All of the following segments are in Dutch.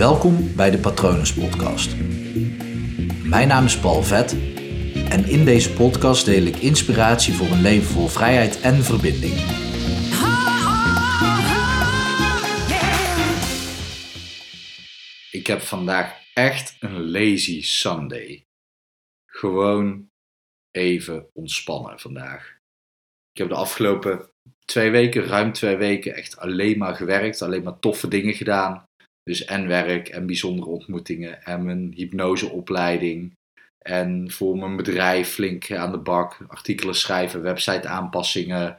Welkom bij de Patronus Podcast. Mijn naam is Paul Vet en in deze podcast deel ik inspiratie voor een leven vol vrijheid en verbinding. Ik heb vandaag echt een lazy Sunday. Gewoon even ontspannen vandaag. Ik heb de afgelopen twee weken, ruim twee weken, echt alleen maar gewerkt, alleen maar toffe dingen gedaan. Dus en werk en bijzondere ontmoetingen en mijn hypnoseopleiding. En voor mijn bedrijf flink aan de bak. Artikelen schrijven, website aanpassingen.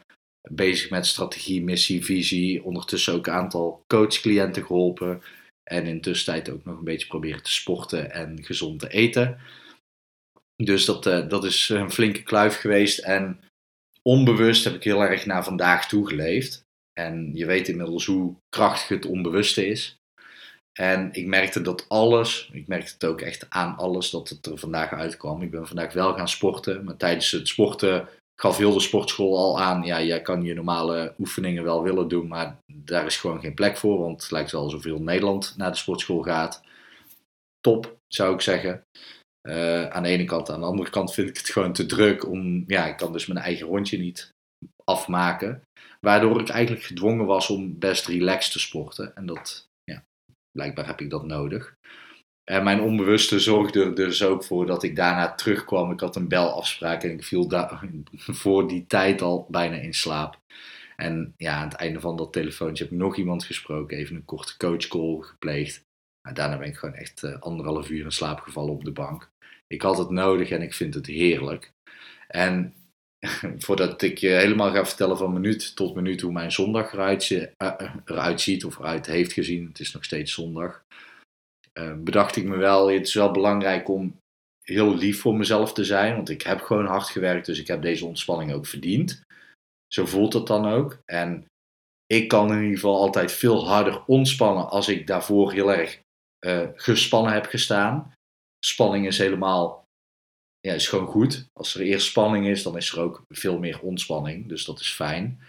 Bezig met strategie, missie, visie. Ondertussen ook een aantal coachcliënten geholpen. En in tussentijd ook nog een beetje proberen te sporten en gezond te eten. Dus dat, uh, dat is een flinke kluif geweest. En onbewust heb ik heel erg naar vandaag toe geleefd. En je weet inmiddels hoe krachtig het onbewuste is. En ik merkte dat alles, ik merkte het ook echt aan alles, dat het er vandaag uitkwam. Ik ben vandaag wel gaan sporten, maar tijdens het sporten gaf heel de sportschool al aan, ja, jij kan je normale oefeningen wel willen doen, maar daar is gewoon geen plek voor, want het lijkt wel zoveel Nederland naar de sportschool gaat. Top, zou ik zeggen. Uh, aan de ene kant, aan de andere kant vind ik het gewoon te druk om, ja, ik kan dus mijn eigen rondje niet afmaken. Waardoor ik eigenlijk gedwongen was om best relaxed te sporten. En dat, blijkbaar heb ik dat nodig. En mijn onbewuste zorgde er dus ook voor dat ik daarna terugkwam. Ik had een belafspraak en ik viel daar voor die tijd al bijna in slaap. En ja, aan het einde van dat telefoontje heb ik nog iemand gesproken, even een korte coachcall gepleegd. Maar daarna ben ik gewoon echt uh, anderhalf uur in slaap gevallen op de bank. Ik had het nodig en ik vind het heerlijk. En voordat ik je helemaal ga vertellen van minuut tot minuut hoe mijn zondag eruit, uh, eruit ziet of eruit heeft gezien, het is nog steeds zondag, uh, bedacht ik me wel, het is wel belangrijk om heel lief voor mezelf te zijn, want ik heb gewoon hard gewerkt, dus ik heb deze ontspanning ook verdiend. Zo voelt het dan ook. En ik kan in ieder geval altijd veel harder ontspannen als ik daarvoor heel erg uh, gespannen heb gestaan. Spanning is helemaal, ja, is gewoon goed. Als er eerst spanning is, dan is er ook veel meer ontspanning. Dus dat is fijn.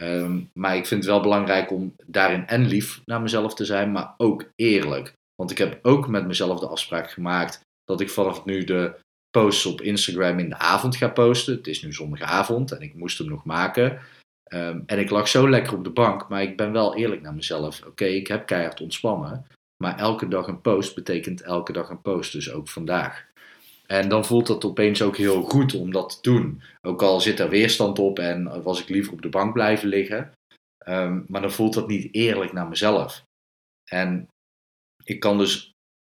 Um, maar ik vind het wel belangrijk om daarin en lief naar mezelf te zijn, maar ook eerlijk. Want ik heb ook met mezelf de afspraak gemaakt dat ik vanaf nu de posts op Instagram in de avond ga posten. Het is nu zondagavond en ik moest hem nog maken. Um, en ik lag zo lekker op de bank, maar ik ben wel eerlijk naar mezelf. Oké, ik heb keihard ontspannen. Maar elke dag een post betekent elke dag een post, dus ook vandaag. En dan voelt dat opeens ook heel goed om dat te doen. Ook al zit er weerstand op en was ik liever op de bank blijven liggen. Um, maar dan voelt dat niet eerlijk naar mezelf. En ik kan dus,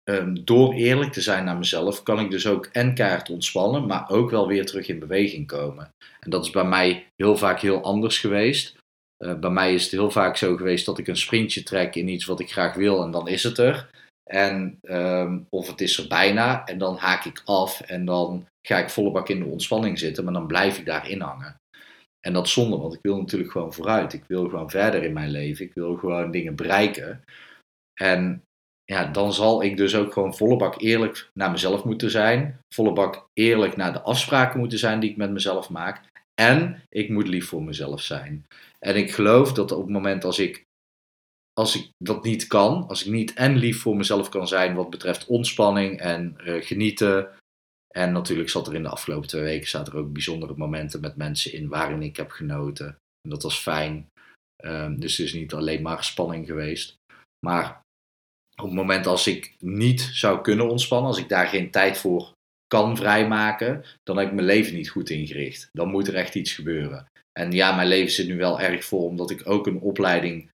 um, door eerlijk te zijn naar mezelf, kan ik dus ook en kaart ontspannen, maar ook wel weer terug in beweging komen. En dat is bij mij heel vaak heel anders geweest. Uh, bij mij is het heel vaak zo geweest dat ik een sprintje trek in iets wat ik graag wil en dan is het er. En, um, of het is er bijna en dan haak ik af en dan ga ik volle bak in de ontspanning zitten, maar dan blijf ik daarin hangen. En dat zonde, want ik wil natuurlijk gewoon vooruit. Ik wil gewoon verder in mijn leven. Ik wil gewoon dingen bereiken. En ja, dan zal ik dus ook gewoon volle bak eerlijk naar mezelf moeten zijn. Volle bak eerlijk naar de afspraken moeten zijn die ik met mezelf maak. En ik moet lief voor mezelf zijn. En ik geloof dat op het moment als ik, als ik dat niet kan, als ik niet en lief voor mezelf kan zijn wat betreft ontspanning en uh, genieten. En natuurlijk zat er in de afgelopen twee weken zat er ook bijzondere momenten met mensen in waarin ik heb genoten. En dat was fijn. Um, dus het is niet alleen maar spanning geweest. Maar op het moment als ik niet zou kunnen ontspannen, als ik daar geen tijd voor kan vrijmaken, dan heb ik mijn leven niet goed ingericht. Dan moet er echt iets gebeuren. En ja, mijn leven zit nu wel erg vol, omdat ik ook een opleiding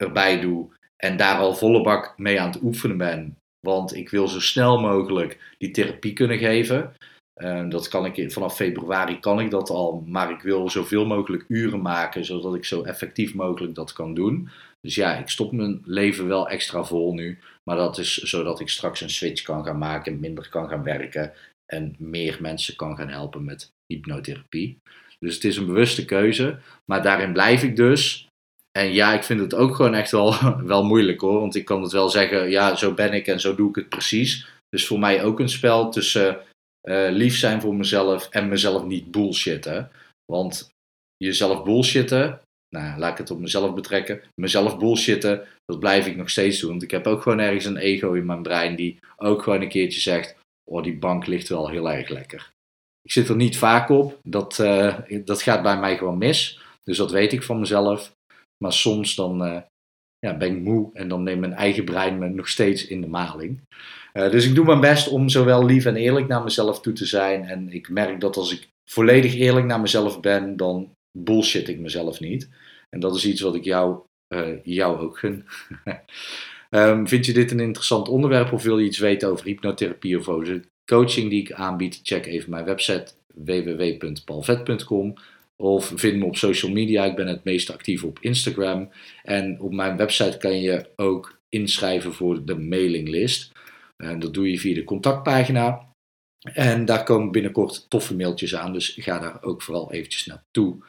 erbij doe en daar al volle bak mee aan het oefenen ben. Want ik wil zo snel mogelijk die therapie kunnen geven. Uh, dat kan ik vanaf februari kan ik dat al, maar ik wil zoveel mogelijk uren maken, zodat ik zo effectief mogelijk dat kan doen. Dus ja, ik stop mijn leven wel extra vol nu, maar dat is zodat ik straks een switch kan gaan maken, minder kan gaan werken en meer mensen kan gaan helpen met hypnotherapie. Dus het is een bewuste keuze, maar daarin blijf ik dus. En ja, ik vind het ook gewoon echt wel, wel moeilijk hoor, want ik kan het wel zeggen, ja, zo ben ik en zo doe ik het precies. Dus voor mij ook een spel tussen uh, lief zijn voor mezelf en mezelf niet bullshitten. Want jezelf bullshitten, nou, laat ik het op mezelf betrekken. Mezelf bullshitten, dat blijf ik nog steeds doen. Want ik heb ook gewoon ergens een ego in mijn brein die ook gewoon een keertje zegt: Oh, die bank ligt wel heel erg lekker. Ik zit er niet vaak op, dat, uh, dat gaat bij mij gewoon mis. Dus dat weet ik van mezelf. Maar soms dan uh, ja, ben ik moe en dan neemt mijn eigen brein me nog steeds in de maling. Uh, dus ik doe mijn best om zowel lief en eerlijk naar mezelf toe te zijn. En ik merk dat als ik volledig eerlijk naar mezelf ben, dan bullshit ik mezelf niet. En dat is iets wat ik jou, uh, jou ook gun. um, vind je dit een interessant onderwerp of wil je iets weten over hypnotherapie of over de coaching die ik aanbied? Check even mijn website www.palvet.com of vind me op social media. Ik ben het meest actief op Instagram. En op mijn website kan je ook inschrijven voor de mailinglist. En dat doe je via de contactpagina. En daar komen binnenkort toffe mailtjes aan, dus ga daar ook vooral eventjes naartoe.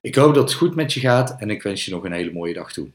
Ik hoop dat het goed met je gaat en ik wens je nog een hele mooie dag toe.